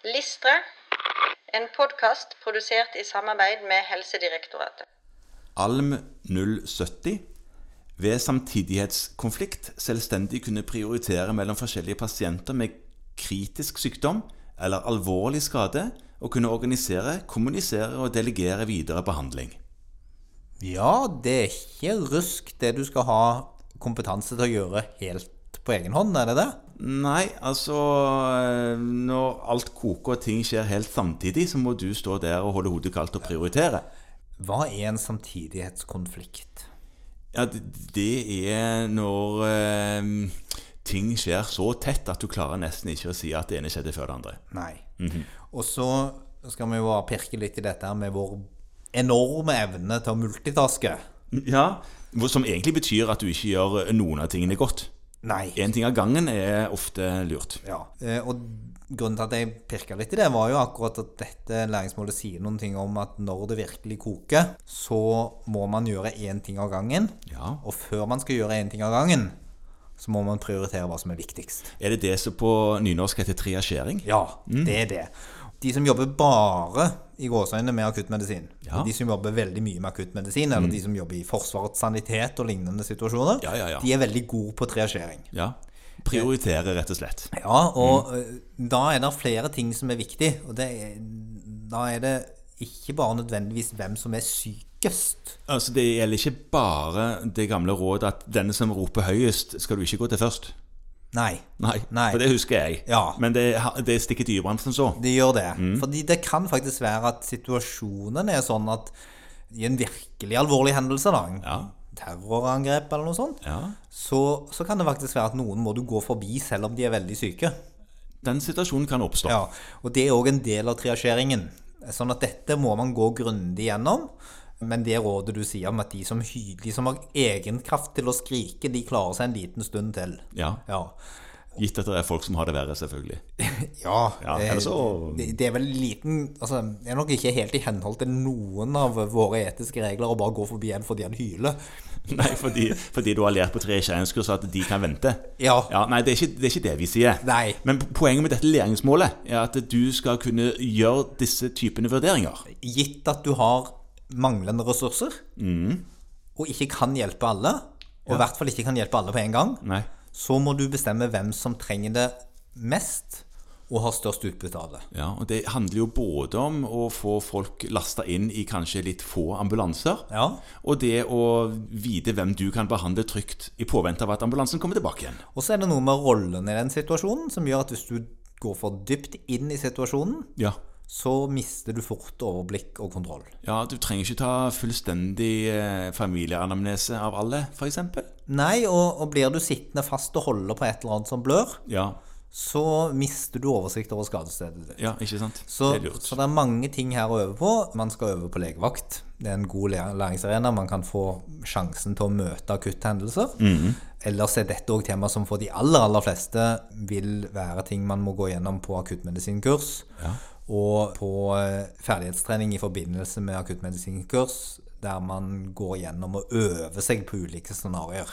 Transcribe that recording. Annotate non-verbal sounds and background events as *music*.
Listre, en podkast produsert i samarbeid med Helsedirektoratet. ALM 070 ved samtidighetskonflikt selvstendig kunne prioritere mellom forskjellige pasienter med kritisk sykdom eller alvorlig skade, og kunne organisere, kommunisere og delegere videre behandling. Ja, det er ikke rusk det du skal ha kompetanse til å gjøre helt på egen hånd, er det det? Nei, altså eh, Når alt koker og ting skjer helt samtidig, så må du stå der og holde hodet kaldt og prioritere. Hva er en samtidighetskonflikt? Ja, det, er når eh, ting skjer så tett at du klarer nesten ikke å si at det ene skjedde før det andre. Nei. Og så skal vi jo bare pirke litt i dette med vår enorme evne til å multitaske. Ja, Som egentlig betyr at du ikke gjør noen av tingene godt. Nei. Én ting av gangen er ofte lurt. Ja. Eh, Og grunnen til at jeg pirka litt i det, var jo akkurat at dette læringsmålet sier noen ting om at når det virkelig koker, så må man gjøre én ting av gangen. Ja. Og før man skal gjøre én ting av gangen, så må man prioritere hva som er viktigst. Er det det som på nynorsk heter triasjering? Ja, det er det. De som jobber bare i gåseøynene med akuttmedisin, Ja. de som jobber veldig mye med akuttmedisin, eller de som jobber i Forsvarets sanitet og lignende situasjoner, Ja, ja, ja. de er veldig gode på triasjering. Ja. Prioritere, rett og slett. Ja, og mm. da er det flere ting som er viktig. Og det da er det ikke bare nødvendigvis hvem som er sykest. Altså, Det gjelder ikke bare det gamle rådet at denne som roper høyest, skal du ikke gå til først. Nei, Nei, Nei. for det husker jeg. Ja. Men det, det stikker dypere enn så. det gjør det. Mm. Fordi det kan faktisk være at situasjonen er sånn at i en virkelig alvorlig hendelse, da, Ja. terrorangrep eller noe sånt, Ja. så, så kan det faktisk være at noen må du gå forbi selv om de er veldig syke. Den situasjonen kan oppstå. Ja, og det er òg en del av triasjeringen. Sånn at dette må man gå grundig gjennom. Men det rådet du sier om at de som, de som har egenkraft til å skrike, de klarer seg en liten stund til. Ja. Ja. Gitt at det er folk som har det verre, selvfølgelig. *laughs* Ja, Ja, det, så- det, det er vel liten altså, Det er nok ikke helt i henhold til noen av våre etiske regler å bare gå forbi en fordi han hyler. *laughs* Nei, fordi, fordi du har lært på tre kjernekurs at de kan vente. Ja. Ja, Nei, det er, ikke, det er ikke det vi sier. Nei. Men poenget med dette læringsmålet er at du skal kunne gjøre disse typene vurderinger. Gitt at du har manglende ressurser, Mm. og ikke kan hjelpe alle, og i hvert fall ikke kan hjelpe alle på en gang, Nei. så må du bestemme hvem som trenger det mest, og har størst utbytte av det. Ja, og Det handler jo både om å få folk lasta inn i kanskje litt få ambulanser, Ja. og det å vite hvem du kan behandle trygt i påvente av at ambulansen kommer tilbake igjen. Og så er det noe med rollen i den situasjonen som gjør at hvis du går for dypt inn i situasjonen, Ja. Så mister du fort overblikk og kontroll. ja, du trenger ikke ta fullstendig eh, familieanamnese av alle, f.eks. Nei, og, og blir du sittende fast og holde på et eller annet som blør, Ja. så mister du oversikt over skadestedet ditt. ja, ikke sant? Så, det er lurt. så det er mange ting her å øve på. Man skal øve på legevakt. Det er en god læringsarena. Man kan få sjansen til å møte akutthendelser. Mm -hmm. Ellers er dette òg tema som for de aller, aller fleste vil være ting man må gå gjennom på akuttmedisinkurs. Ja. Og på eh, ferdighetstrening i forbindelse med akuttmedisinkurs, der man går gjennom og øver seg på ulike scenarioer.